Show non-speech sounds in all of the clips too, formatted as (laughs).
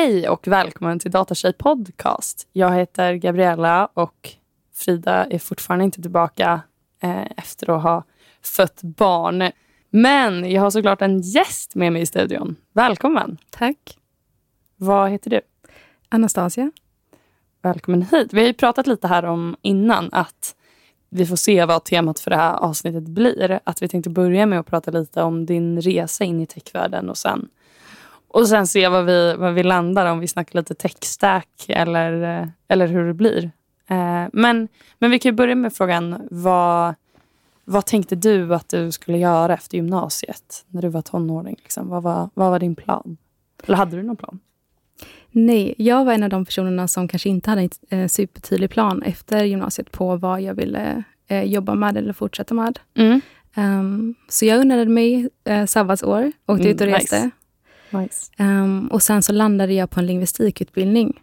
Hej och välkommen till Datatjej podcast. Jag heter Gabriella och Frida är fortfarande inte tillbaka eh, efter att ha fött barn. Men jag har såklart en gäst med mig i studion. Välkommen! Tack. Vad heter du? Anastasia. Välkommen hit. Vi har ju pratat lite här om innan att vi får se vad temat för det här avsnittet blir. Att vi tänkte börja med att prata lite om din resa in i techvärlden och sen, och sen se vad vi, vad vi landar om vi snackar lite techstack eller, eller hur det blir. Eh, men, men vi kan börja med frågan vad, vad tänkte du att du skulle göra efter gymnasiet när du var tonåring? Liksom? Vad, var, vad var din plan? Eller hade du någon plan? Nej, jag var en av de personerna som kanske inte hade en eh, supertydlig plan efter gymnasiet på vad jag ville eh, jobba med eller fortsätta med. Mm. Um, så jag unnade mig eh, sabbatsår, åkte Mm, ut och reste. nice. Nice. Um, och sen så landade jag på en lingvistikutbildning.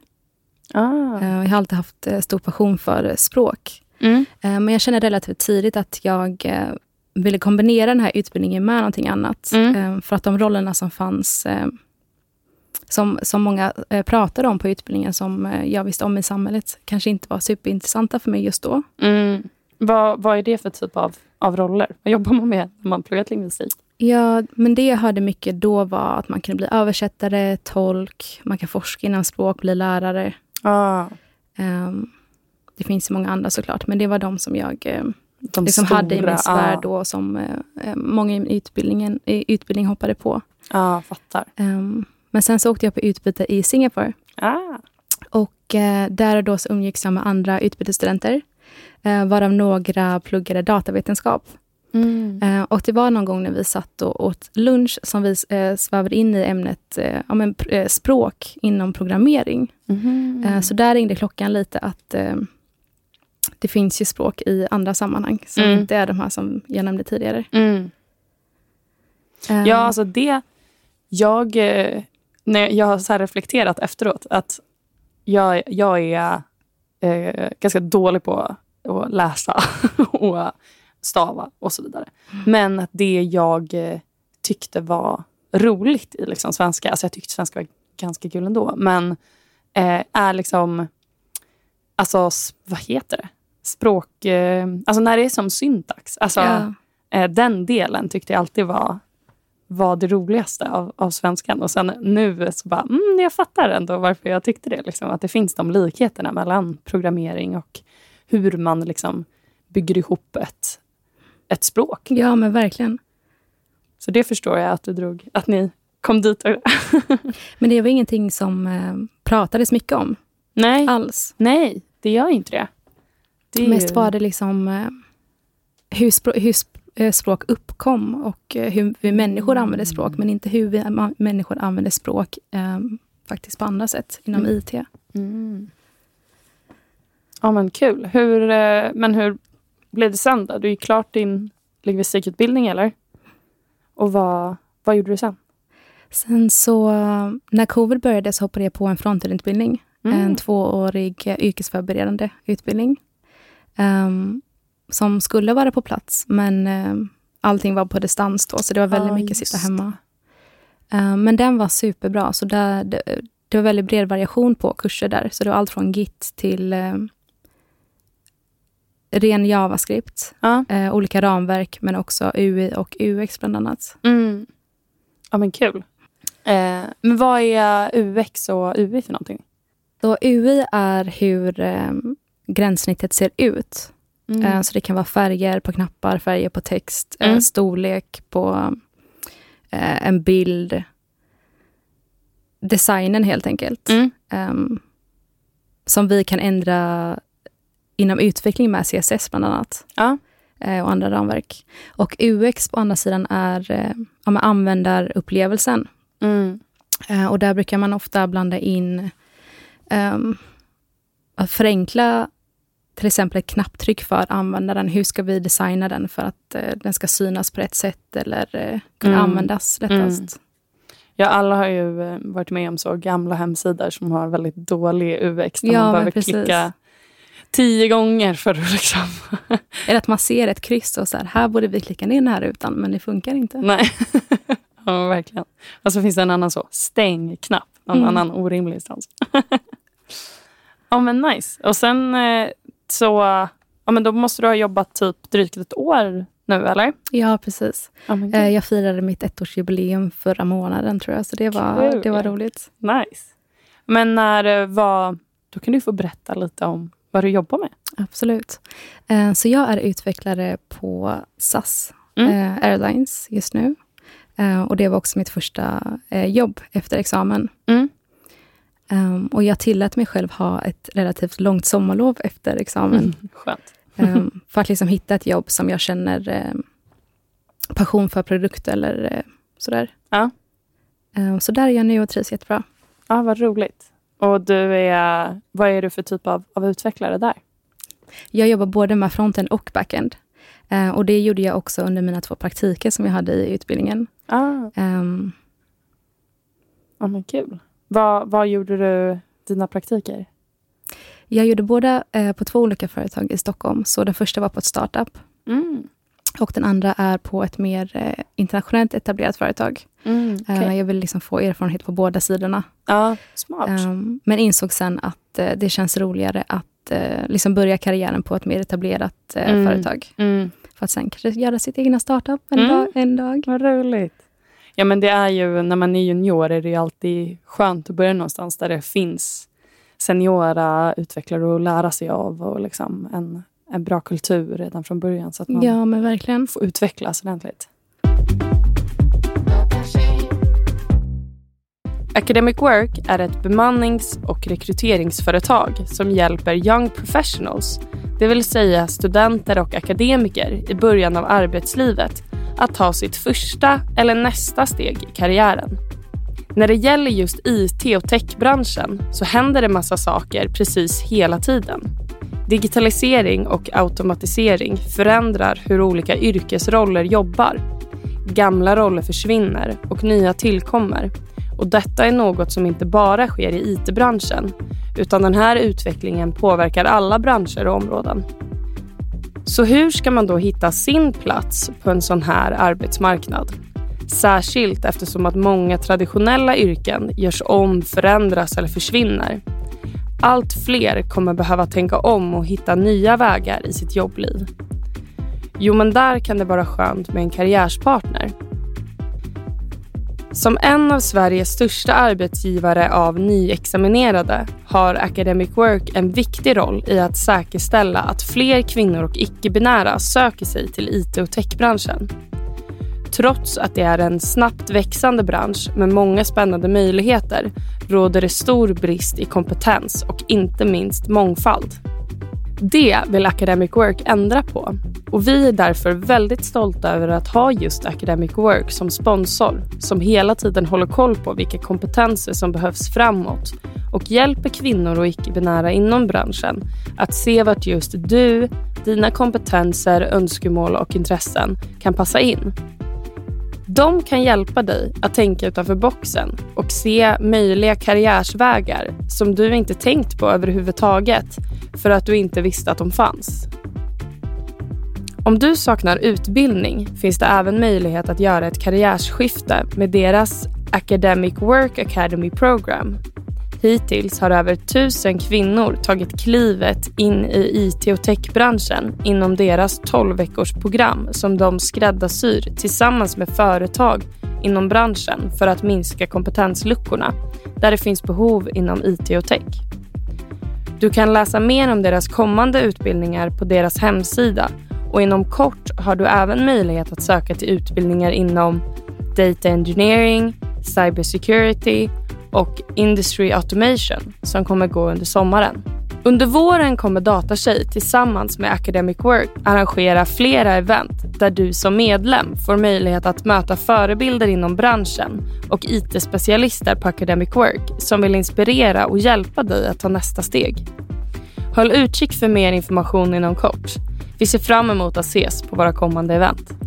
Ah. Uh, jag har alltid haft eh, stor passion för eh, språk. Mm. Uh, men jag kände relativt tidigt att jag eh, ville kombinera den här utbildningen med någonting annat. Mm. För att de rollerna som fanns, som, som många pratade om på utbildningen, som jag visste om i samhället, kanske inte var superintressanta för mig just då. Mm. Vad, vad är det för typ av, av roller? Vad jobbar man med när man pluggat lingvistik? Ja, men det jag hörde mycket då var att man kunde bli översättare, tolk, man kan forska inom språk, bli lärare. Ah, Ehm, det finns många andra såklart, men det var de som jag eh, de liksom hade i stora, min sfär ah, då, som eh, många i utbildningen, i utbildning hoppade på. ah, fattar. Ehm, men sen så åkte jag på utbyte i Singapore. Ah. Och eh, där och då så umgicks jag med andra utbytesstudenter, eh, varav några pluggade datavetenskap. Mm. Eh, och det var någon gång när vi satt och åt lunch som vi eh, svävade in i ämnet eh, ja, men, pr- eh, språk inom programmering. Eh, så där ringde klockan lite att det finns ju språk i andra sammanhang som Mm. inte är de här som jag nämnde tidigare. Mm. Ja, alltså det... Jag, när jag har så reflekterat efteråt att jag, jag är ganska dålig på att läsa (laughs) och stava och så vidare. Men att det jag eh, tyckte var roligt i liksom svenska, alltså jag tyckte svenska var ganska kul ändå, men eh, är liksom, alltså vad heter det? Språk, eh, alltså när det är som syntax. Alltså, ja. eh, den delen tyckte jag alltid var, var det roligaste av, av svenskan. Och sen nu så bara, mm, jag fattar ändå varför jag tyckte det. Liksom, att det finns de likheterna mellan programmering och hur man liksom bygger ihop ett, ett språk. ja, men verkligen. Så det förstår jag att du drog, att ni kom dit. (laughs) Men det var ingenting som eh, pratades mycket om nej, alls. nej, det gör inte det. det är Mest ju- var det liksom eh, hur, språk, hur eh, språk uppkom och hur vi människor använder språk, men inte hur vi människor använder språk eh, faktiskt på andra sätt inom Mm. IT. Mm. Ja, men kul. Hur, men hur blev det sen då? Du gick klart din lingvistikutbildning eller? Och vad, vad gjorde du sen? Sen så, när covid började så hoppade jag på en frontendutbildning. Mm. En tvåårig yrkesförberedande utbildning. ehm, som skulle vara på plats, men eh, allting var på distans då, så det var väldigt Ja, mycket sitta hemma. Eh, men den var superbra, så där, det, det var väldigt bred variation på kurser där. Så det var allt från Git till eh, ren JavaScript, Ja. eh, olika ramverk, men också UI och UX bland annat. Mm. Ja, men kul. Eh, men vad är UX och UI för någonting? Så UI är hur eh, gränssnittet ser ut. Mm. Eh, Så det kan vara färger på knappar, färger på text, eh, Mm. storlek på eh, en bild. Designen helt enkelt. Mm. Ehm, som vi kan ändra inom utveckling med CSS bland annat. Ja. eh, och andra ramverk. Och UX på andra sidan är eh, ja, användarupplevelsen. Mm. Eh, och där brukar man ofta blanda in ehm, att förenkla till exempel ett knapptryck för användaren. Hur ska vi designa den för att eh, den ska synas på rätt sätt eller eh, kunna Mm. användas lättast? Ja, alla har ju eh, varit med om så gamla hemsidor som har väldigt dålig UX. Där Ja, man behöver klicka tio gånger för att liksom... Eller att man ser ett kryss och så här, här borde vi klicka ner den här rutan, men det funkar inte. Nej. (laughs) ja, verkligen. Och så finns det en annan så, stäng-knapp. Mm. annan orimlig instans. (laughs) ja men nice. Och sen eh, så, ja men då måste du ha jobbat typ drygt ett år nu eller? Ja, precis. Eh, gud. Jag firade mitt ettårsjubileum förra månaden tror jag, så det var, Kul. det var roligt. Nice. Men när det var, då kan du få berätta lite om vad du jobbar med. Absolut. Eh, Så jag är utvecklare på SAS Mm. eh, Airlines just nu. Eh, Och det var också mitt första jobb efter examen. Mm. Um, och jag tillät mig själv ha ett relativt långt sommarlov efter examen. Mm. Um, för att liksom hitta ett jobb som jag känner um, passion för produkt eller uh, sådär. Ja. Um, så där är jag nu och trivs jättebra. Ja, vad roligt. Och du är, vad är du för typ av, av utvecklare där? Jag jobbar både med frontend och backend. Uh, och det gjorde jag också under mina två praktiker som jag hade i utbildningen. Ah, Um, ja, men kul. Vad, vad gjorde du dina praktiker? jag gjorde båda uh, på två olika företag i Stockholm. Så den första var på ett startup Mm. Och den andra är på ett mer uh, internationellt etablerat företag. Mm, Uh, okej. jag vill liksom få erfarenhet på båda sidorna. Ja, smart. Um, men insåg sen att eh, det känns roligare att eh, liksom börja karriären på ett mer etablerat eh, Mm. företag. Mm. För att sen kanske göra sitt egna startup en, Mm. dag, en dag. Vad roligt. Ja, men det är ju, när man är junior är det alltid skönt att börja någonstans där det finns seniora utvecklare att lära sig av och liksom en, en bra kultur redan från början så att man Ja, men verkligen. får utvecklas ordentligt. Academic Work är ett bemannings och rekryteringsföretag som hjälper young professionals, det vill säga studenter och akademiker i början av arbetslivet, att ta sitt första eller nästa steg i karriären. När det gäller just IT och techbranschen så händer det massa saker precis hela tiden. Digitalisering och automatisering förändrar hur olika yrkesroller jobbar. Gamla roller försvinner och nya tillkommer. Och detta är något som inte bara sker i IT-branschen utan den här utvecklingen påverkar alla branscher och områden. Så hur ska man då hitta sin plats på en sån här arbetsmarknad? Särskilt eftersom att många traditionella yrken görs om, förändras eller försvinner. Allt fler kommer behöva tänka om och hitta nya vägar i sitt jobbliv. Jo, men där kan det vara skönt med en karriärspartner. Som en av Sveriges största arbetsgivare av nyexaminerade har Academic Work en viktig roll i att säkerställa att fler kvinnor och icke-binära söker sig till IT och techbranschen. Trots att det är en snabbt växande bransch med många spännande möjligheter råder det stor brist i kompetens och inte minst mångfald. Det vill Academic Work ändra på och vi är därför väldigt stolta över att ha just Academic Work som sponsor som hela tiden håller koll på vilka kompetenser som behövs framåt och hjälper kvinnor och icke-binära inom branschen att se vart just du, dina kompetenser, önskemål och intressen kan passa in. De kan hjälpa dig att tänka utanför boxen och se möjliga karriärsvägar som du inte tänkt på överhuvudtaget för att du inte visste att de fanns. Om du saknar utbildning finns det även möjlighet att göra ett karriärsskifte med deras Academic Work Academy Program. Hittills har över tusen kvinnor tagit klivet in i IT och techbranschen inom deras 12 veckors program som de skräddarsyr tillsammans med företag inom branschen för att minska kompetensluckorna där det finns behov inom IT och tech. Du kan läsa mer om deras kommande utbildningar på deras hemsida och inom kort har du även möjlighet att söka till utbildningar inom Data Engineering, Cybersecurity och Industry Automation som kommer gå under sommaren. Under våren kommer Datatjej tillsammans med Academic Work arrangera flera event där du som medlem får möjlighet att möta förebilder inom branschen och IT-specialister på Academic Work som vill inspirera och hjälpa dig att ta nästa steg. Håll utkik för mer information inom kort. Vi ser fram emot att ses på våra kommande event.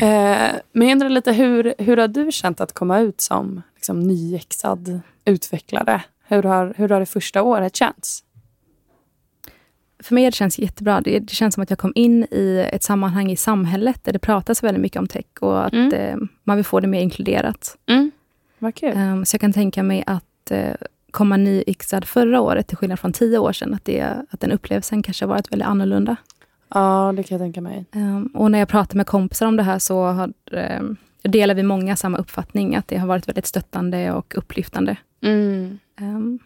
Eh, men jag undrar lite, hur, hur har du känt att komma ut som liksom, nyexad utvecklare? Hur har, hur har det första året känts? för mig det känns jättebra. Det, det, känns som att jag kom in i ett sammanhang i samhället där det pratas väldigt mycket om tech och att mm. eh, man vill få det mer inkluderat. Mm. Vad kul. Um, så jag kan tänka mig att eh, komma nyyxad förra året, till skillnad från tio år sedan, att, det, att den upplevelsen kanske har varit väldigt annorlunda. Ja, det kan jag tänka mig. Um, och när jag pratar med kompisar om det här så har, um, delar vi många samma uppfattning, att det har varit väldigt stöttande och upplyftande. Mm. Um,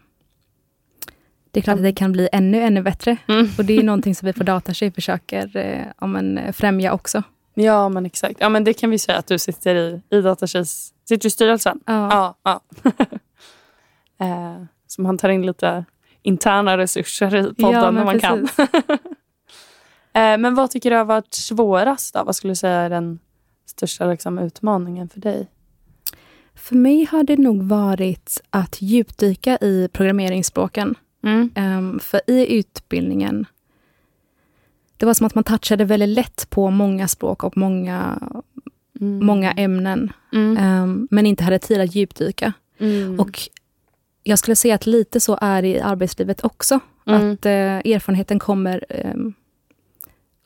det är klart att det kan bli ännu, ännu bättre. Mm. Och det är någonting som vi på Datatjej försöker eh, men, främja också. Ja, men exakt. Ja, men det kan vi säga att du sitter i, i Datatjejs sitter i styrelsen. Ja. ja, ja. (laughs) eh, så man tar in lite interna resurser i podden ja, när man precis. kan. (laughs) eh, men vad tycker du har varit svårast? Då? Vad skulle du säga är den största liksom, utmaningen för dig? För mig har det nog varit att djupdyka i programmeringsspråken. Mm. Um, för i utbildningen, det var som att man touchade väldigt lätt på många språk och många, mm. många ämnen. Mm. Um, men inte hade tid att djupdyka. Mm. Och jag skulle säga att lite så är det i arbetslivet också. Mm. Att uh, erfarenheten kommer um,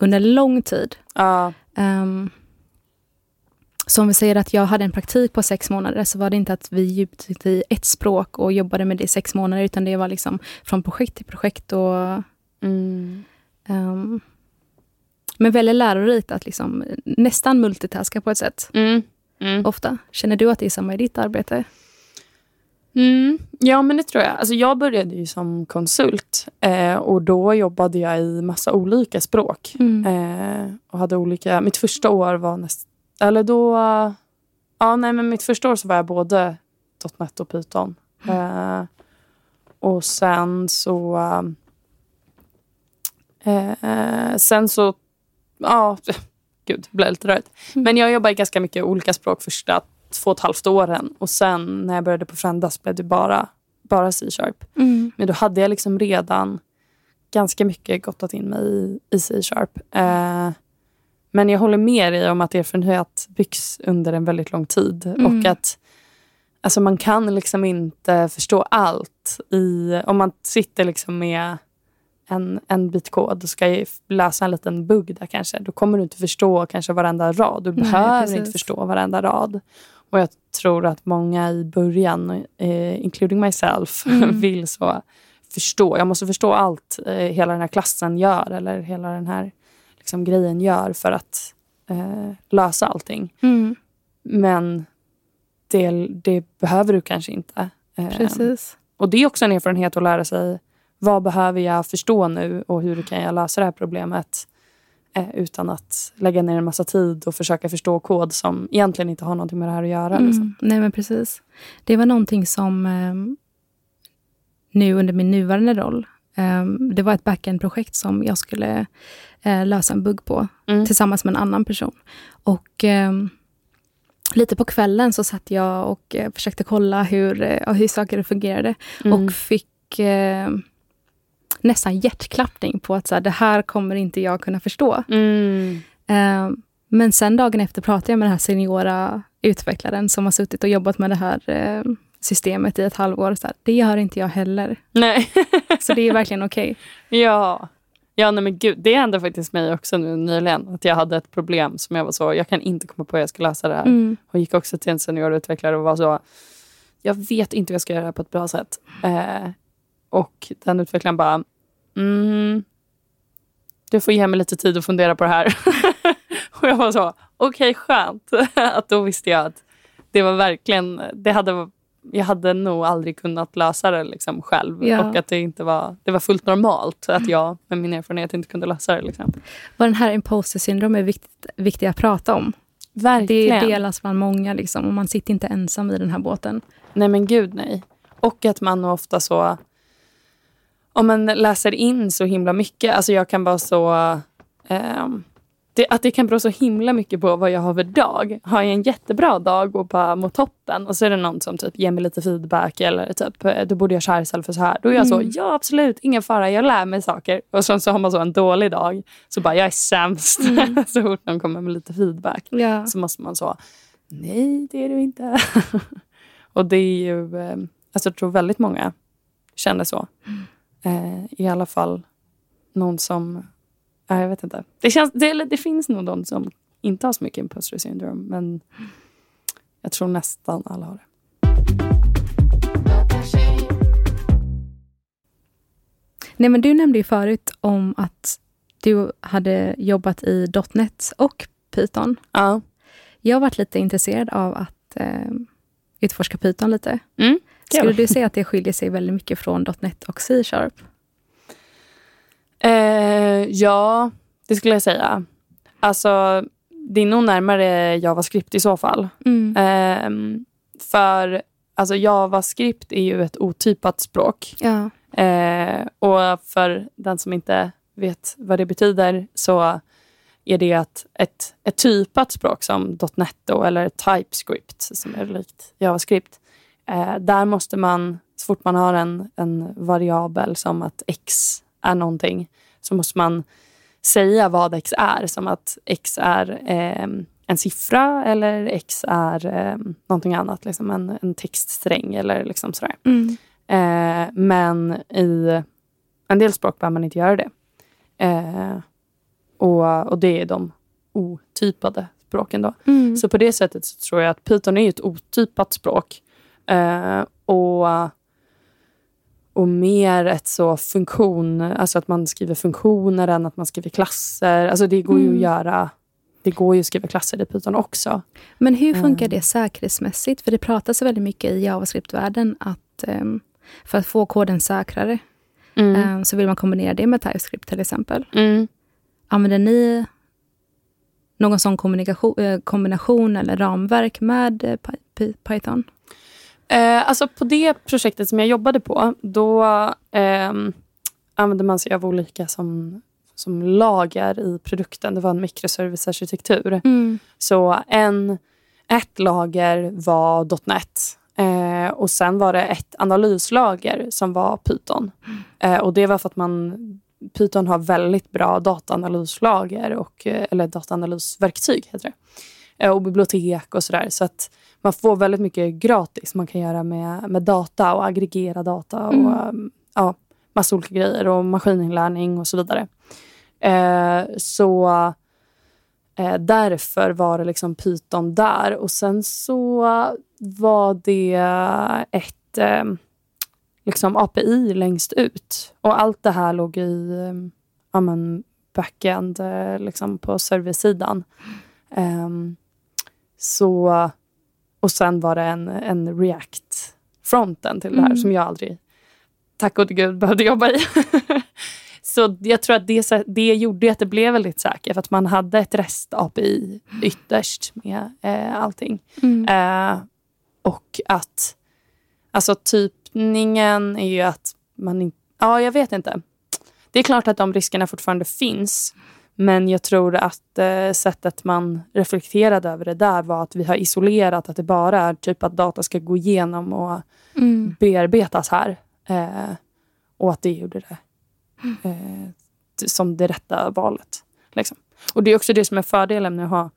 under lång tid. Ja. Så om vi säger att jag hade en praktik på sex månader, så var det inte att vi djupdykte i ett språk och jobbade med det i sex månader, utan det var liksom från projekt till projekt. Och, mm. um, men väldigt lärorikt att liksom, nästan multitaska på ett sätt. Mm. Mm. Ofta. Känner du att det är samma i ditt arbete? Mm. Ja, men det tror jag. Alltså, jag började ju som konsult eh, och då jobbade jag i massa olika språk. Mm. Eh, och hade olika, mitt första år var nästan eller då... Ja, nej, men mitt första år så var jag både .NET och Python. Mm. Eh, och sen så... Eh, sen så... Ja, (laughs) gud, det blev lite rörigt. Mm. Men jag jobbade ganska mycket olika språk första två och ett halvt åren. Och sen när jag började på Frendas blev det bara, bara C-sharp. Mm. Men då hade jag liksom redan ganska mycket gottat in mig i, i C-sharp. Eh, men jag håller med dig om att erfarenhet byggs under en väldigt lång tid. Mm. Och att alltså man kan liksom inte förstå allt. i Om man sitter liksom med en, en bit kod och ska läsa en liten bugg där kanske. Då kommer du inte förstå kanske varenda rad. Du Nej, behöver precis. inte förstå varenda rad. Och jag tror att många i början, eh, including myself, (laughs) mm. vill så förstå. Jag måste förstå allt eh, hela den här klassen gör. Eller hela den här liksom, grejen gör för att eh, lösa allting. Mm. Men det, det, behöver du kanske inte. Eh, Precis. Och det är också en erfarenhet att lära sig vad behöver jag förstå nu och hur kan jag lösa det här problemet utan att lägga ner en massa tid och försöka förstå kod som egentligen inte har någonting med det här att göra. Mm. Liksom. Nej men precis. Det var någonting som eh, nu under min nuvarande roll Um, det var ett backend-projekt som jag skulle uh, lösa en bugg på mm. tillsammans med en annan person. Och um, lite på kvällen så satt jag och uh, försökte kolla hur, hur saker fungerade mm. och fick nästan hjärtklappning på att så här, det här kommer inte jag kunna förstå. Mm. men sen dagen efter pratade jag med den här seniora utvecklaren som har suttit och jobbat med det här systemet i ett halvår. Så här, det gör inte jag heller. Nej. (laughs) så det är verkligen okej. Okay. Ja. Ja, nej men gud. Det hände faktiskt mig också nu nyligen. Att jag hade ett problem som jag var så, jag kan inte komma på hur jag ska lösa det här. Mm. Och gick också till en seniorutvecklare och var så, jag vet inte hur jag ska göra det här på ett bra sätt. Eh, och den utvecklaren bara, mm, du får ge mig lite tid att fundera på det här. (laughs) och jag var så, okej okay, skönt. (laughs) att då visste jag att det var verkligen, det hade jag hade nog aldrig kunnat lösa det liksom själv. Ja. Och att det inte var, det var fullt normalt att jag med min erfarenhet inte kunde lösa det. Liksom. Och den här imposter syndrom är viktigt, viktigt att prata om. Verkligen. Det delas bland många liksom, och man sitter inte ensam i den här båten. Nej men gud nej. Och att man ofta så... Om man läser in så himla mycket. Alltså jag kan vara så... Um, det, att det kan bero så himla mycket på vad jag har för dag. Har jag en jättebra dag och bara mot toppen och så är det någon som typ ger mig lite feedback eller typ eh, du borde göra så här istället för så här. Då är jag mm. så, ja absolut, ingen fara, jag lär mig saker. Och sen så har man så en dålig dag så bara, jag är sämst. Mm. (laughs) så fort någon kommer med lite feedback ja. så måste man så, nej det är du inte. (laughs) och det är ju, eh, alltså jag tror väldigt många känner så. Mm. Eh, I alla fall någon som... Ja, jag vet inte. Det, känns, det, det finns nog de som inte har så mycket imposter syndrome. Men jag tror nästan alla har det. Nej, men du nämnde ju förut om att du hade jobbat i .NET och Python. Ja. Jag har varit lite intresserad av att eh, utforska Python lite. Mm. Skulle du säga att det skiljer sig väldigt mycket från .NET och C-sharp? Eh, ja, det skulle jag säga. Alltså, det är nog närmare JavaScript i så fall. Mm. Eh, för alltså, JavaScript är ju ett otypat språk. Ja. Eh, och för den som inte vet vad det betyder så är det att ett, ett typat språk som .NET då, eller TypeScript som är likt JavaScript. Eh, där måste man, så fort man har en, en variabel som att x är någonting, så måste man säga vad x är. Som att x är eh, en siffra eller x är eh, någonting annat. Liksom en, en textsträng eller liksom sådär. Mm. Eh, men i en del språk behöver man inte göra det. Eh, och, och det är de otypade språken. Då. Mm. Så på det sättet tror jag att Python är ett otypat språk. Eh, och, och mer ett så funktion, alltså att man skriver funktioner än att man skriver klasser. Alltså det går ju Mm. att göra, det går ju att skriva klasser i Python också. Men hur funkar Mm. det säkerhetsmässigt? För det pratas väldigt mycket i JavaScript-världen att ehm, för att få koden säkrare ehm, så vill man kombinera det med TypeScript till exempel. Mm. Använder ni någon sån eh, kombination eller ramverk med eh, Py- Py- Python? Eh, alltså på det projektet som jag jobbade på, då eh, använde man sig av olika som, som lager i produkten. Det var en mikroservicearkitektur. Så en, ett lager var .NET eh, och sen var det ett analyslager som var Python. Eh, och det var för att man Python har väldigt bra dataanalyslager, och, eh, eller dataanalysverktyg heter det. Eh, och bibliotek och sådär. Så att man får väldigt mycket gratis man kan göra med, med data och aggregera data och Mm. um, ja, massa olika grejer och maskininlärning och så vidare. Eh, så eh, därför var det liksom Python där och sen så var det ett eh, liksom API längst ut och allt det här låg i eh, ja, men backend eh, liksom på serversidan. Ehm, så, och sen var det en, en React-fronten till det här Mm. som jag aldrig, tack gode gud, behövde jobba i. (laughs) så jag tror att det, det gjorde att det blev väldigt säkert. För att man hade ett REST-API ytterst med eh, allting. Eh, och att alltså typningen är ju att man inte... Ja, jag vet inte. Det är klart att de riskerna fortfarande finns. Men jag tror att eh, sättet man reflekterade över det där var att vi har isolerat att det bara är typ att data ska gå igenom och Mm. bearbetas här. Eh, och att det gjorde det eh, som det rätta valet. Liksom. Och det är också det som är fördelen med att ha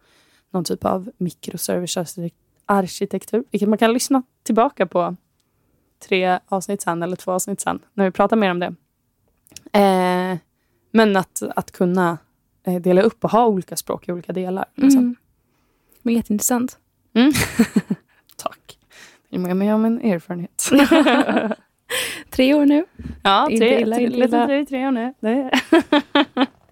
någon typ av mikroservice-arkitektur. Vilket man kan lyssna tillbaka på tre avsnitt sen eller två avsnitt sen när vi pratar mer om det. Eh, men att, att kunna dela upp och ha olika språk i olika delar. Liksom. Mm. Men jätteintressant. Mm. (laughs) Tack. Det är med om en erfarenhet. (laughs) Tre år nu. ja, tre, tre, inte lite illa. drygt tre år nu. Det är. (laughs)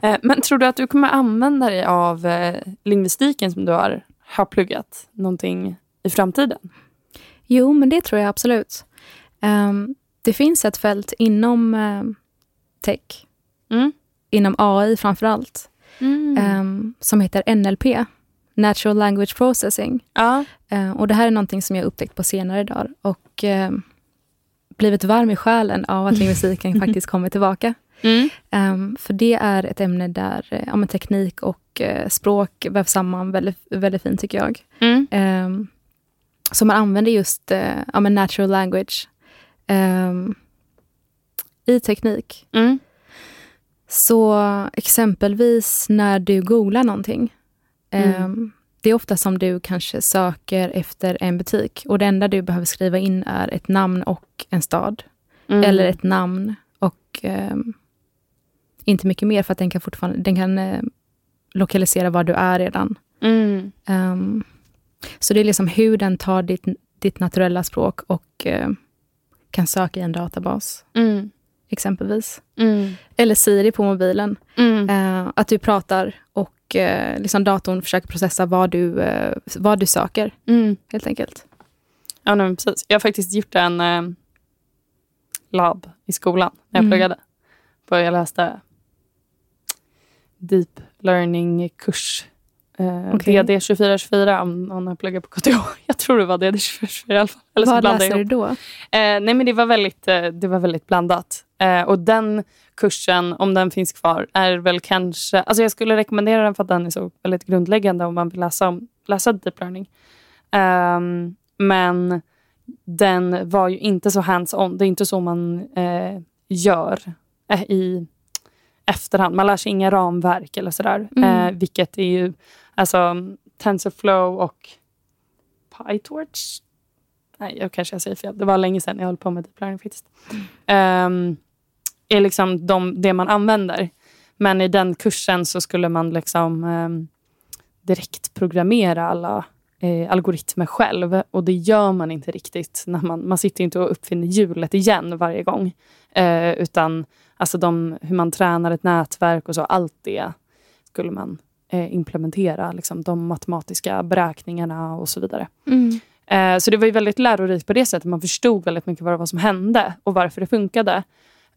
Eh, Men tror du att du kommer använda dig av eh, lingvistiken som du har, har pluggat någonting i framtiden? Jo, men det tror jag absolut. Ehm, det finns ett fält inom ehm, tech, Mm. inom AI framför allt, Mm. ehm, som heter NLP, Natural Language Processing. ja. Eh, och det här är någonting som jag upptäckt på senare dagar och eh, blivit varm i själen av att (laughs) lingvistiken faktiskt kommer tillbaka. Mm. Ehm, för det är ett ämne där eh, ja, teknik och eh, språk vävs samman väldigt, väldigt fint tycker jag. Mm. Um, så man använder just eh, ja, natural language ehm, i teknik. Mm. Så exempelvis när du googlar någonting. Mm. ehm, det är ofta som du kanske söker efter en butik och det enda du behöver skriva in är ett namn och en stad. Mm. Eller ett namn och eh, inte mycket mer för att den kan fortfarande den kan eh, lokalisera var du är redan. Mm. Um, så det är liksom hur den tar ditt, ditt naturella språk och eh, kan söka i en databas, Mm. exempelvis. Mm. Eller Siri på mobilen. Mm. Eh, att du pratar och eh, liksom datorn försöker processa vad du, eh, vad du söker, Mm. helt enkelt. Ja, men precis. Jag har faktiskt gjort en eh, lab i skolan när jag Mm. pluggade. För jag läste deep learning-kurs. Eh, Okej. DD2424 om någon har pluggat på KTH. (laughs) Jag tror det var DD2424 i alla fall. Eller vad jag du ihop. då? Eh, nej men det var väldigt, eh, det var väldigt blandat. Eh, och den kursen, om den finns kvar, är väl kanske... Alltså jag skulle rekommendera den för att den är så väldigt grundläggande om man vill läsa, om, läsa deep learning. Ehm, men den var ju inte så hands-on. Det är inte så man eh, gör eh, i efterhand. Man lär sig inga ramverk eller sådär. Mm. Eh, vilket är ju alltså TensorFlow och PyTorch. Nej, jag kanske jag säger fel. Det var länge sedan jag höll på med deep learning faktiskt. Ehm, är liksom de, det man använder. Men i den kursen så skulle man liksom ehm, direkt programmera alla eh, algoritmer själv. Och det gör man inte riktigt. när Man, man sitter inte och uppfinner hjulet igen varje gång. Eh, utan alltså de, hur man tränar ett nätverk och så, allt det skulle man eh, implementera. Liksom, de matematiska beräkningarna och så vidare. Mm. Eh, så det var ju väldigt lärorikt på det sättet. Man förstod väldigt mycket vad var som hände och varför det funkade.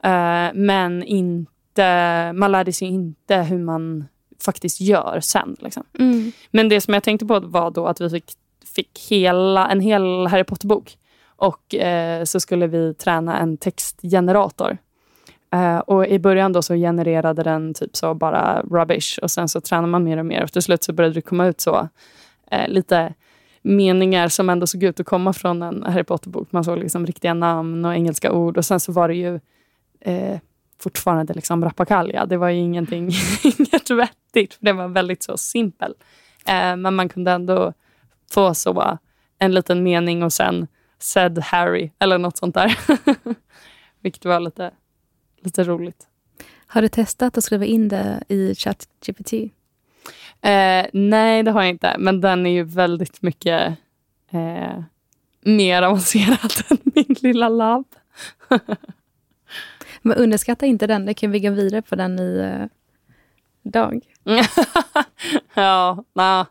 Eh, men inte, man lärde sig inte hur man faktiskt gör sen. Liksom. Mm. Men det som jag tänkte på var då att vi fick, fick hela, en hel Harry Potter-bok. Och eh, så skulle vi träna en textgenerator. Eh, och I början då så genererade den typ så bara rubbish. Och sen så tränar man mer och mer. Och till slut så började det komma ut så eh, lite meningar som ändå såg ut att komma från en Harry Potter-bok. Man såg liksom riktiga namn och engelska ord. Och sen så var det ju eh, fortfarande liksom rappakalja. Det var ju ingenting, (laughs) inget vettigt. För det var väldigt så simpel. Eh, men man kunde ändå få så en liten mening och sen said Harry eller något sånt där. (laughs) Vilket var lite, lite roligt. Har du testat att skriva in det i ChatGPT? Eh, nej, det har jag inte. Men den är ju väldigt mycket eh, mer avancerad (laughs) än min lilla labb. Men underskatta inte den, det kan vi gå vidare på den i uh, dag. (laughs) ja, nej.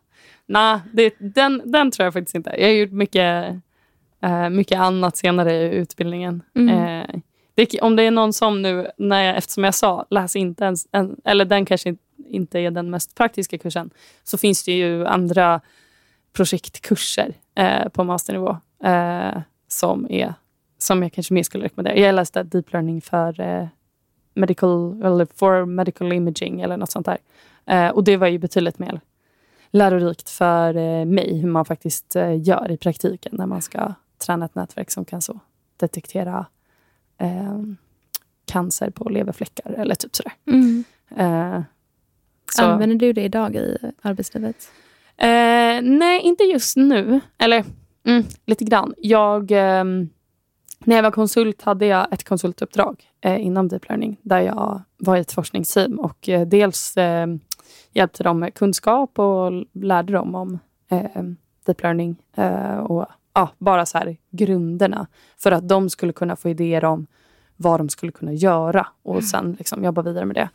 Nah, det, den, den tror jag faktiskt inte. Jag har gjort mycket, eh, mycket annat senare i utbildningen. Mm. Eh, det, om det är någon som nu, när jag, eftersom jag sa, läs inte ens, en, eller den kanske inte- inte är den mest praktiska kursen, så finns det ju andra projektkurser eh, på masternivå eh, som, är, som jag kanske mer skulle rekommendera. Jag läste deep learning för eh, medical, eller for medical imaging eller något sånt där. Eh, och det var ju betydligt mer lärorikt för eh, mig hur man faktiskt eh, gör i praktiken när man ska träna ett nätverk som kan så detektera eh, cancer på leverfläckar eller typ sådär. Mm. Eh, så, Använder du det idag i arbetslivet? eh, nej, inte just nu. Eller mm, lite grann. Jag, ehm, när jag var konsult hade jag ett konsultuppdrag eh, inom deep learning där jag var i ett forskningsteam och eh, dels eh, hjälpte dem med kunskap och lärde dem om eh, deep learning eh, och ja, bara så här grunderna för att de skulle kunna få idéer om vad de skulle kunna göra och sen liksom jobba vidare med det.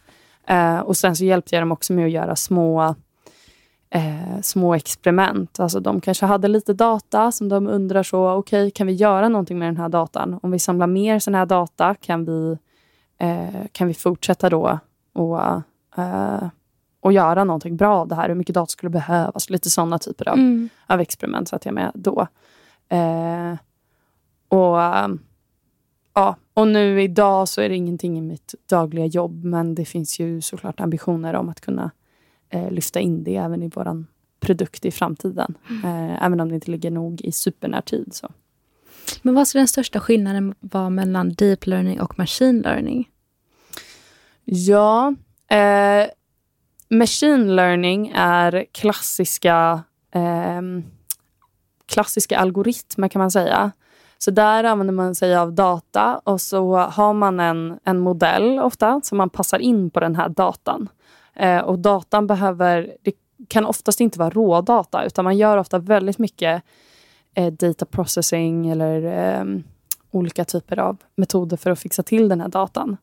Eh, och sen så hjälpte jag dem också med att göra små eh, små experiment. Alltså de kanske hade lite data som de undrar så, okej, kan vi göra någonting med den här datan? Om vi samlar mer sån här data, kan vi, eh, kan vi fortsätta då och, eh, och göra någonting bra av det här? Hur mycket data skulle behövas? Lite sådana typer av, Mm. av experiment satt jag med då. Eh, och, ja, och nu idag så är det ingenting i mitt dagliga jobb, men det finns ju såklart ambitioner om att kunna eh, lyfta in det även i vår produkt i framtiden. Eh, även om det inte ligger nog i supernärtid. Så. Men vad skulle den största skillnaden vara mellan deep learning och machine learning? Ja, eh, machine learning är klassiska eh, klassiska algoritmer kan man säga. Så där använder man sig av data och så har man en, en modell ofta som man passar in på den här datan. Eh, och datan behöver, det kan oftast inte vara rådata utan man gör ofta väldigt mycket eh, data processing eller eh, olika typer av metoder för att fixa till den här datan.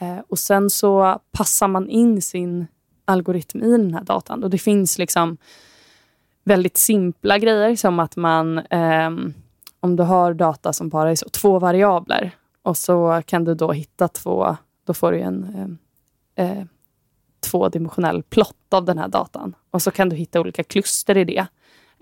Eh, och sen så passar man in sin algoritm i den här datan. Och det finns liksom väldigt simpla grejer som att man, eh, om du har data som bara är så, två variabler och så kan du då hitta två, då får du en ehm, eh, eh, tvådimensionell plott av den här datan. Och så kan du hitta olika kluster i det.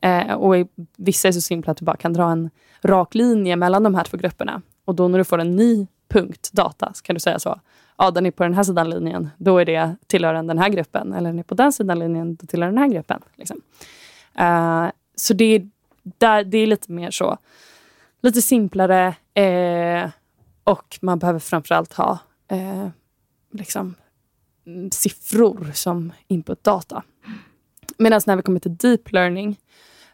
Eh, och i, vissa är så simpla att du bara kan dra en rak linje mellan de här två grupperna. Och då när du får en ny punkt data så kan du säga så. Ja, den är på den här sidan linjen. Då är det tillhör den här gruppen. Eller den är på den sidan linjen. Då tillhör den här gruppen. Liksom. Uh, så det, där, det är lite mer så. Lite simplare. Eh, och man behöver framförallt ha eh, liksom, Mm, siffror som inputdata. Medan när vi kommer till deep learning,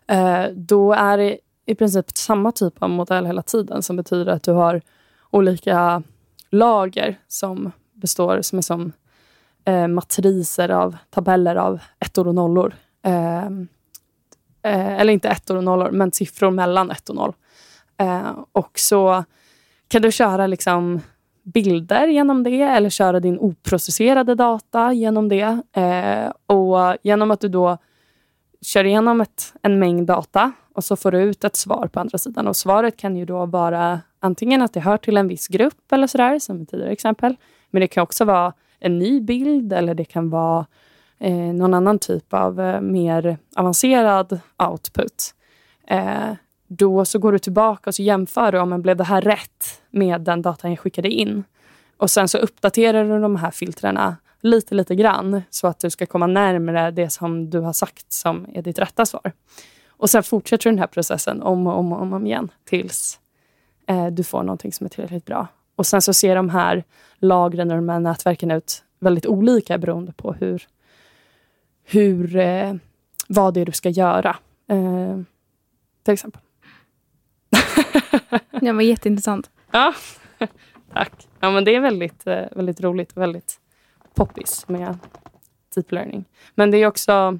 eh, då är det i princip samma typ av modell hela tiden som betyder att du har olika lager som består, som är som eh, matriser av tabeller av ettor och nollor. Eh, eh, eller inte ettor och nollor, men siffror mellan ett och noll. Eh, och så kan du köra liksom bilder genom det eller köra din oprocesserade data genom det. Eh, och genom att du då kör igenom ett, en mängd data och så får du ut ett svar på andra sidan. Och Svaret kan ju då vara antingen att det hör till en viss grupp eller sådär, som ett tidigare exempel. Men det kan också vara en ny bild eller det kan vara eh, någon annan typ av eh, mer avancerad output. Eh, då så går du tillbaka och så jämför du om man blev det här rätt med den datan jag skickade in. Och sen så uppdaterar du de här filtrerna lite, lite grann så att du ska komma närmare det som du har sagt som är ditt rätta svar. Och sen fortsätter den här processen om och om, och om, igen tills eh, du får någonting som är tillräckligt bra. Och sen så ser de här lagren och de här nätverken ut väldigt olika beroende på hur, hur eh, vad det är du ska göra. Eh, till exempel det var jätteintressant. Ja, (laughs) tack. Ja, men det är väldigt, eh, väldigt roligt och väldigt poppis med deep learning. Men det är också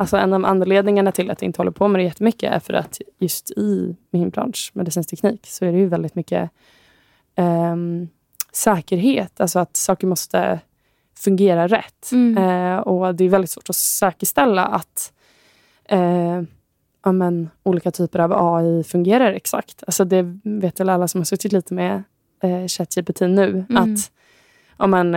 Alltså en av anledningarna till att jag inte håller på med det jättemycket är för att just i min bransch, medicinsk teknik, så är det ju väldigt mycket um, säkerhet. Alltså att saker måste fungera rätt. Mm. Uh, och det är väldigt svårt att säkerställa att uh, ja, men, olika typer av AI fungerar exakt. Alltså det vet väl alla som har suttit lite med uh, ChatGPT nu. Mm. Att om man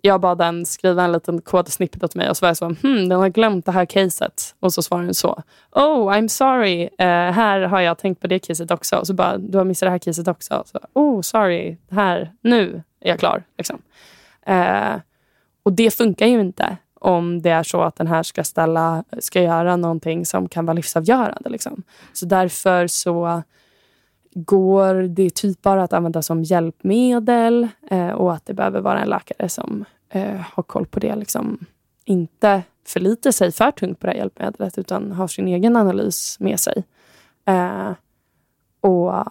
jag bad den skriva en liten kodsnippet åt mig och så var jag så, hmm, den har glömt det här caset. Och så svarade den så, oh I'm sorry, uh, här har jag tänkt på det caset också. Och så bara, du har missat det här caset också. Så, oh sorry, här, nu är jag klar. Liksom. Uh, och det funkar ju inte om det är så att den här ska, ställa, ska göra någonting som kan vara livsavgörande. Liksom. Så därför så går det typ bara att använda som hjälpmedel eh, och att det behöver vara en läkare som eh, har koll på det. Liksom. Inte förlitar sig för tungt på det här hjälpmedlet utan har sin egen analys med sig. Eh, och,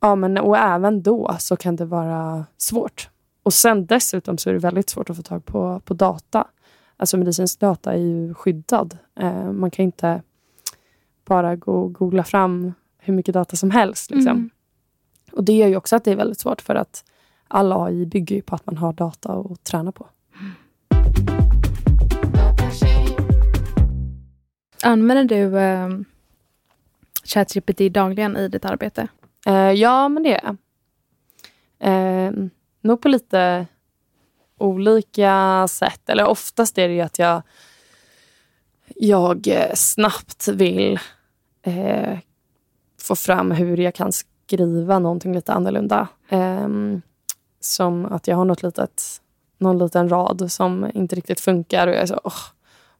ja, men, och även då så kan det vara svårt. Och sen dessutom så är det väldigt svårt att få tag på, på data. Alltså medicinsk data är ju skyddad. Eh, man kan inte bara gå och googla fram hur mycket data som helst. Liksom. Mm. Och Det gör ju också att det är väldigt svårt för att all AI bygger ju på att man har data att träna på. Använder du eh, ChatGPT dagligen i ditt arbete? Eh, ja, men det är jag. Eh, nog på lite olika sätt. Eller oftast är det ju att jag, jag eh, snabbt vill eh, få fram hur jag kan skriva någonting lite annorlunda. Um, som att jag har något litet, någon liten rad som inte riktigt funkar och jag är så, oh.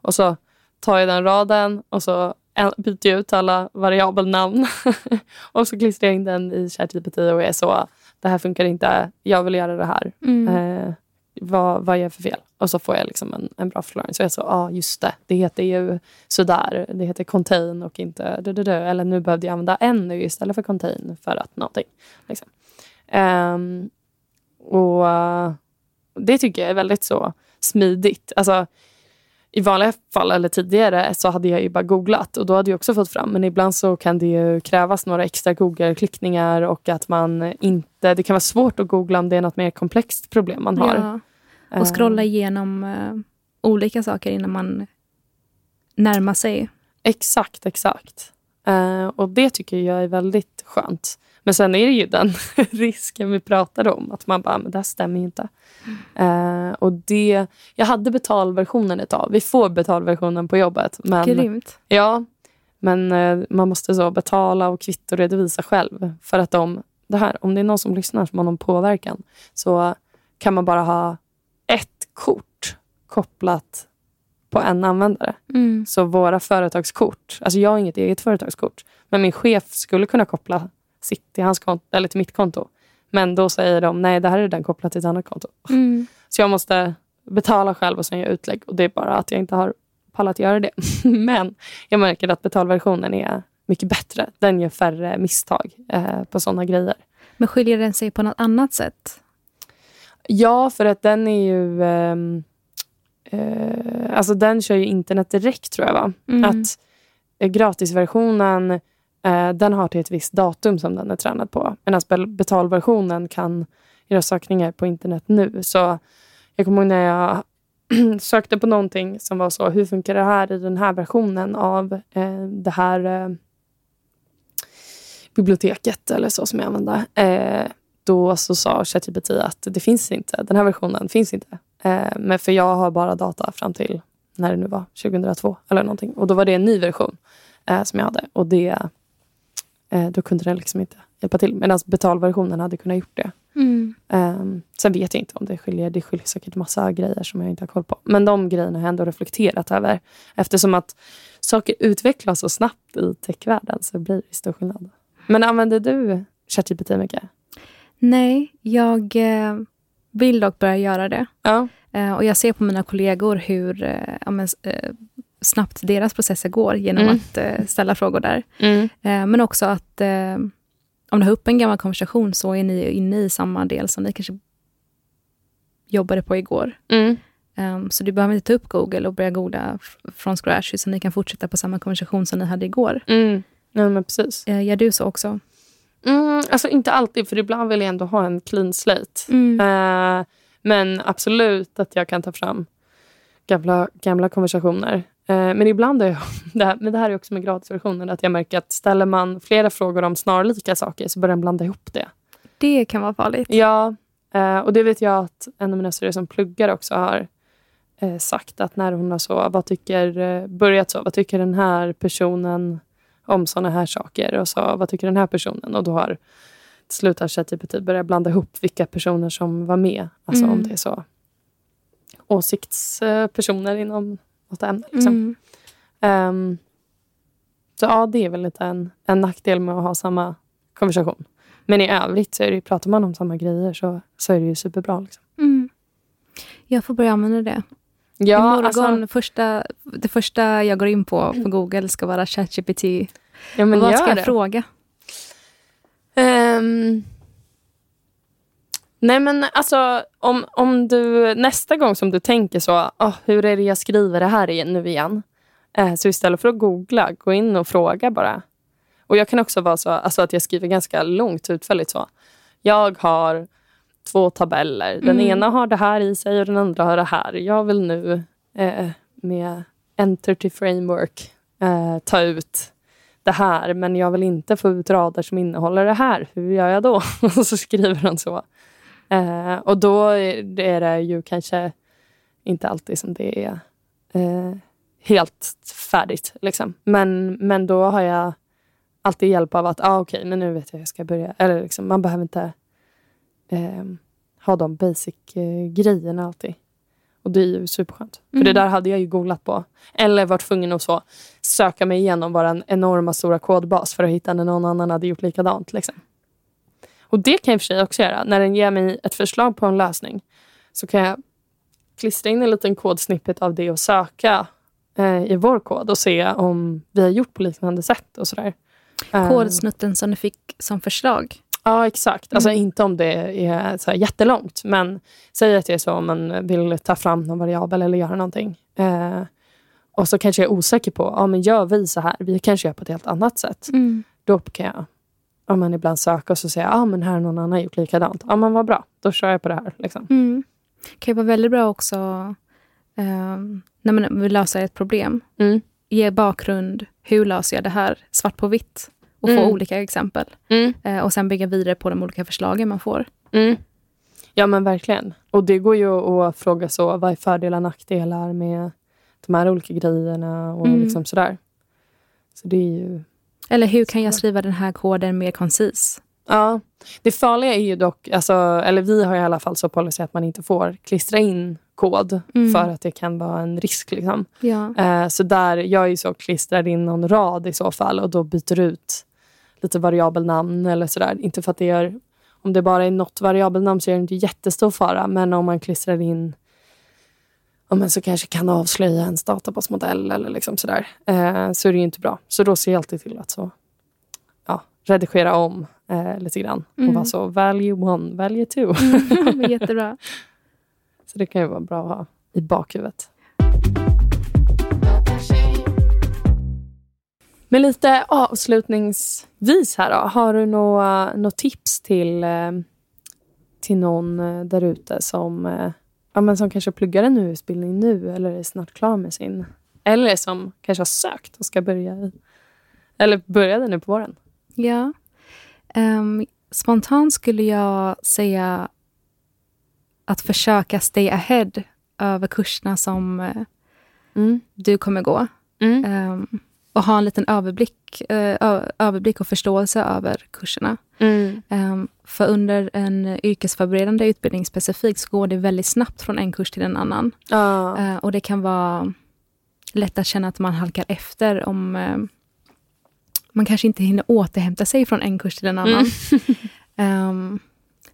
Och så tar jag den raden och så byter jag ut alla variabelnamn (laughs) och så klistrar jag in den i ChatGPT och är så, det här funkar inte, jag vill göra det här. Mm. Uh, vad, vad gör jag för fel? Och så får jag liksom en, en bra förklaring. Så jag sa, ja ah, just det, det heter ju sådär. Det heter contain och inte du, du, du. Eller nu behövde jag använda en nu istället för contain för att någonting. Liksom. Um, och uh, det tycker jag är väldigt så smidigt. Alltså, i vanliga fall eller tidigare så hade jag ju bara googlat och då hade jag också fått fram. Men ibland så kan det ju krävas några extra Google-klickningar och att man inte... Det kan vara svårt att googla om det är något mer komplext problem man har. Ja. Och scrolla eh. igenom uh, olika saker innan man närmar sig. Exakt, exakt. Uh, och det tycker jag är väldigt skönt. Men sen är det ju den (laughs) risken vi pratade om. Att man bara, men det här stämmer ju inte. Mm. Uh, och det, jag hade betalversionen ett tag. Vi får betalversionen på jobbet. Men, Grymt. Ja, men uh, man måste så betala och kvittoredovisa själv. För att de, det här, om det är någon som lyssnar som har någon påverkan så kan man bara ha ett kort kopplat på en användare. Mm. Så våra företagskort, alltså jag har inget eget företagskort, men min chef skulle kunna koppla sitt till, hans konto, eller till mitt konto. Men då säger de, nej det här är den kopplat till ett annat konto. Mm. (laughs) Så jag måste betala själv och sen göra utlägg. Och det är bara att jag inte har pallat göra det. (laughs) Men jag märker att betalversionen är mycket bättre. Den gör färre misstag eh, på sådana grejer. Men skiljer den sig på något annat sätt? Ja, för att den är ju... Eh, eh, alltså den kör ju internet direkt tror jag. va? Mm. Att eh, gratisversionen Eh, den har till ett visst datum som den är tränad på. Medan betalversionen kan göra sökningar på internet nu. Så jag kommer ihåg när jag (clears throat) sökte på någonting som var så, hur funkar det här i den här versionen av eh, det här biblioteket eller så som jag använde. Eh, då så sa ChatGPT att det finns inte, den här versionen finns inte. Eh, men för jag har bara data fram till när det nu var, 2002 eller någonting. Och då var det en ny version eh, som jag hade. Och det Eh, då kunde den liksom inte hjälpa till. Medan betalversionen hade kunnat gjort det. Mm. Um, sen vet jag inte om det skiljer. Det skiljer säkert massa grejer som jag inte har koll på. Men de grejerna har jag ändå reflekterat över. Eftersom att saker utvecklas så snabbt i techvärlden så blir det stor skillnad. Men använder du ChatGPT mycket? Nej, jag vill dock börja göra det. Ja. Eh, och jag ser på mina kollegor hur eh, ja, men, eh, snabbt deras processer går genom mm. att ställa frågor där. Mm. Men också att om du har upp en gammal konversation så är ni inne i samma del som ni kanske jobbade på igår. Mm. Um, så du behöver inte ta upp Google och börja googla från scratch, utan ni kan fortsätta på samma konversation som ni hade igår. Mm. Ja, men precis. Uh, gör du så också? Mm, alltså inte alltid, för ibland vill jag ändå ha en clean slate. Mm. Uh, men absolut att jag kan ta fram gamla, gamla konversationer. Eh, men ibland är jag, (laughs) det här, men det här är också med gratisversionen, att jag märker att ställer man flera frågor om snarlika saker så börjar den blanda ihop det. Det kan vara farligt. Ja, eh, och det vet jag att en av mina syrror som pluggar också har eh, sagt att när hon har så, vad tycker, börjat så, vad tycker den här personen om såna här saker? Och så, vad tycker den här personen? Och då har till slut har ChatGPT börjat blanda ihop vilka personer som var med. Alltså mm. om det är så åsiktspersoner inom något ämne. Liksom. Mm. Um, så ja, det är väl lite en, en nackdel med att ha samma konversation. Men i övrigt, så är det, pratar man om samma grejer så, så är det ju superbra. Liksom. Mm. Jag får börja använda det. Ja, Imorgon, alltså, första, det första jag går in på på Google ska vara ChatGPT. Ja, men vad ska jag det. fråga? Um, Nej men alltså om, om du nästa gång som du tänker så, oh, hur är det jag skriver det här igen, nu igen? Eh, så istället för att googla, gå in och fråga bara. Och jag kan också vara så alltså att jag skriver ganska långt utförligt så. Jag har två tabeller. Den mm. ena har det här i sig och den andra har det här. Jag vill nu eh, med Entity Framework eh, ta ut det här men jag vill inte få ut rader som innehåller det här. Hur gör jag då? (laughs) och så skriver den så. Eh, och då är det ju kanske inte alltid som det är eh, helt färdigt. Liksom. Men, men då har jag alltid hjälp av att, ah, okej, okay, men nu vet jag hur jag ska börja. Eller liksom, man behöver inte eh, ha de basic-grejerna eh, alltid. Och det är ju superskönt. Mm. För det mm. där hade jag ju googlat på. Eller varit tvungen att så, söka mig igenom vår enorma stora kodbas för att hitta när någon annan hade gjort likadant. Liksom. Och det kan jag för sig också göra. När den ger mig ett förslag på en lösning så kan jag klistra in en liten kodsnippet av det och söka eh, i vår kod och se om vi har gjort på liknande sätt och sådär. Eh, Kodsnutten som du fick som förslag. Ja, exakt. Alltså inte om det är så jättelångt, men säg att det är så om man vill ta fram någon variabel eller göra någonting. Eh, och så kanske jag är osäker på, ja men gör vi så här? Vi kanske gör på ett helt annat sätt. Mm. Då kan jag ja, men ibland söka och så säga, ja men här har någon annan gjort likadant. Ja men vad bra, då kör jag på det här. Liksom. Mm. Det kan ju vara väldigt bra också um, när man vill lösa ett problem. Mm. Ge bakgrund, hur löser jag det här svart på vitt? Och få Mm. olika exempel. Mm. Eh, och sen bygga vidare på de olika förslagen man får. Mm. Ja men verkligen. Och det går ju att fråga så, vad är fördelar och nackdelar med de här olika grejerna och Mm. liksom sådär. Så det är ju... Eller hur kan jag skriva den här koden mer koncis? Ja, det farliga är ju dock, alltså, eller vi har i alla fall så policy att man inte får klistra in kod Mm. för att det kan vara en risk. Liksom. Ja. Eh, så där, jag är så klistrar in någon rad i så fall och då byter ut lite variabelnamn eller sådär. Inte för att det gör, om det bara är något variabelnamn så är det inte jättestor fara. Men om man klistrar in ja, men så kanske kan avslöja ens databasmodell eller liksom sådär. Eh, så är det ju inte bra. Så då ser jag alltid till att så, ja, redigera om eh, lite grann. Och Mm. vara så value one, value two. (laughs) Jättebra. (laughs) Så det kan ju vara bra att ha i bakhuvudet. Men lite avslutningsvis här då. Har du några, några tips till, eh, till någon eh, där ute som, eh, ja, men som kanske pluggar en utbildning nu eller är snart klar med sin? Eller som kanske har sökt och ska börja i, eller började nu på våren? Ja. Um, spontant skulle jag säga att försöka stay ahead över kurserna som eh, Mm. du kommer gå. Mm. Ehm, och ha en liten överblick, ö- överblick och förståelse över kurserna. Mm. Ehm, för under en yrkesförberedande utbildning specifikt så går det väldigt snabbt från en kurs till en annan. Ja. Eh, och det kan vara lätt att känna att man halkar efter om eh, man kanske inte hinner återhämta sig från en kurs till en annan. (laughs) Ehm,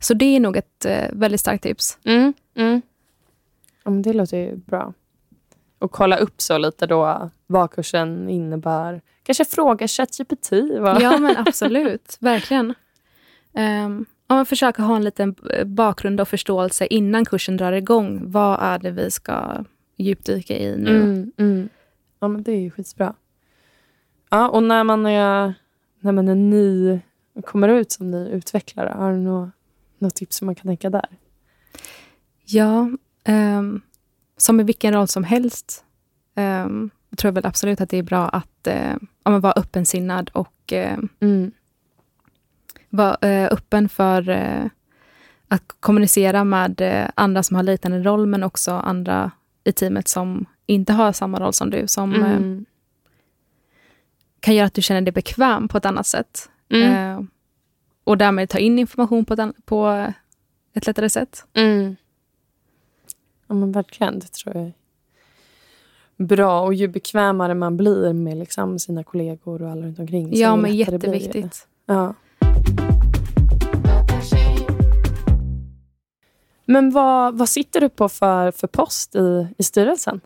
så det är nog ett eh, väldigt starkt tips. Mm, mm. Ja, men det låter ju bra. Och kolla upp så lite då vad kursen innebär. Kanske fråga ChatGPT. Ja, men (laughs) absolut. Verkligen. Um, om man försöker ha en liten bakgrund och förståelse innan kursen drar igång. Vad är det vi ska djupdyka i nu? Mm, mm. Ja, men det är ju skitbra. Ja, och när man är, när man är ny kommer ut som ny utvecklare, har du något, något tips som man kan tänka där? Ja, ehm, som i vilken roll som helst um, tror jag väl absolut att det är bra att uh, ja, vara öppensinnad och eh, Mm. vara eh, öppen för eh, att kommunicera med andra som har liknande roll, men också andra i teamet som inte har samma roll som du, som Mm. kan göra att du känner dig bekväm på ett annat sätt. Mm. Och därmed ta in information på ett, på ett lättare sätt. Mm. Ja, men verkligen. Det tror jag är bra. Och ju bekvämare man blir med liksom sina kollegor och alla runt omkring. så Ja, men jätteviktigt. Ja. Men vad, vad sitter du på för, för post i, i styrelsen?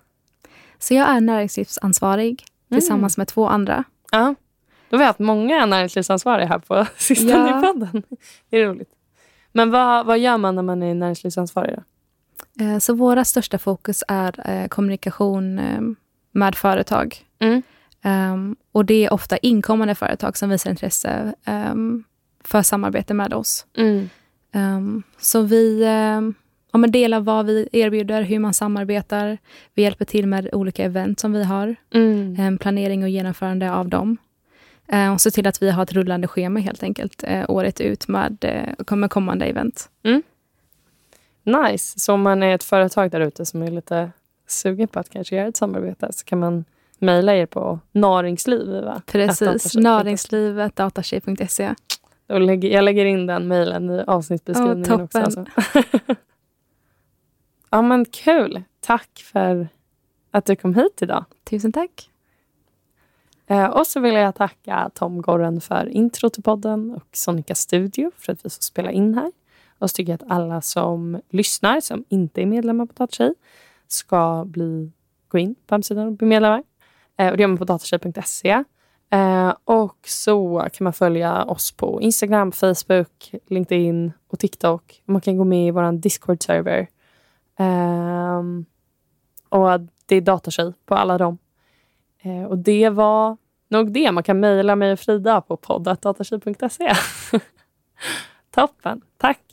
Så jag är näringslivsansvarig Mm. tillsammans med två andra. Ja. Då har vi haft många näringslivsansvariga här på (laughs) sistone Ja. i podden. Det är roligt. Men vad, vad gör man när man är näringslivsansvarig? Då? Eh, Så våra största fokus är eh, kommunikation eh, med företag. Mm. Ehm, och det är ofta inkommande företag som visar intresse ehm, för samarbete med oss. Mm. Ehm, så vi ja, men delar vad vi erbjuder, hur man samarbetar. Vi hjälper till med olika event som vi har. Mm. planering och genomförande av dem. Eh, och se till att vi har ett rullande schema helt enkelt eh, året ut med, eh, med kommande event. Nice. Så om man är ett företag där ute som är lite sugen på att kanske göra ett samarbete så kan man mejla er på naringsliv. Va? Precis, näringslivet, datatjej.se. Och lägger, jag lägger in den mejlen i avsnittsbeskrivningen Åh, också. Alltså. (laughs) (laughs) ja men kul. Tack för att du kom hit idag. Tusen tack. Eh, och så vill jag tacka Tom Gorren för intro till podden och Sonica Studio för att vi får spela in här. Och så tycker jag att alla som lyssnar, som inte är medlemmar på Datatjej, ska bli, gå in på hemsidan och bli medlemmar. Eh, och det gör man på datatjej.se. Eh, och så kan man följa oss på Instagram, Facebook, LinkedIn och TikTok. Man kan gå med i vår Discord-server. Ehm, och det är Datatjej på alla dem. Eh, och det var nog det. Man kan mejla mig och Frida på poddatdatatjej.se. (laughs) Toppen. Tack.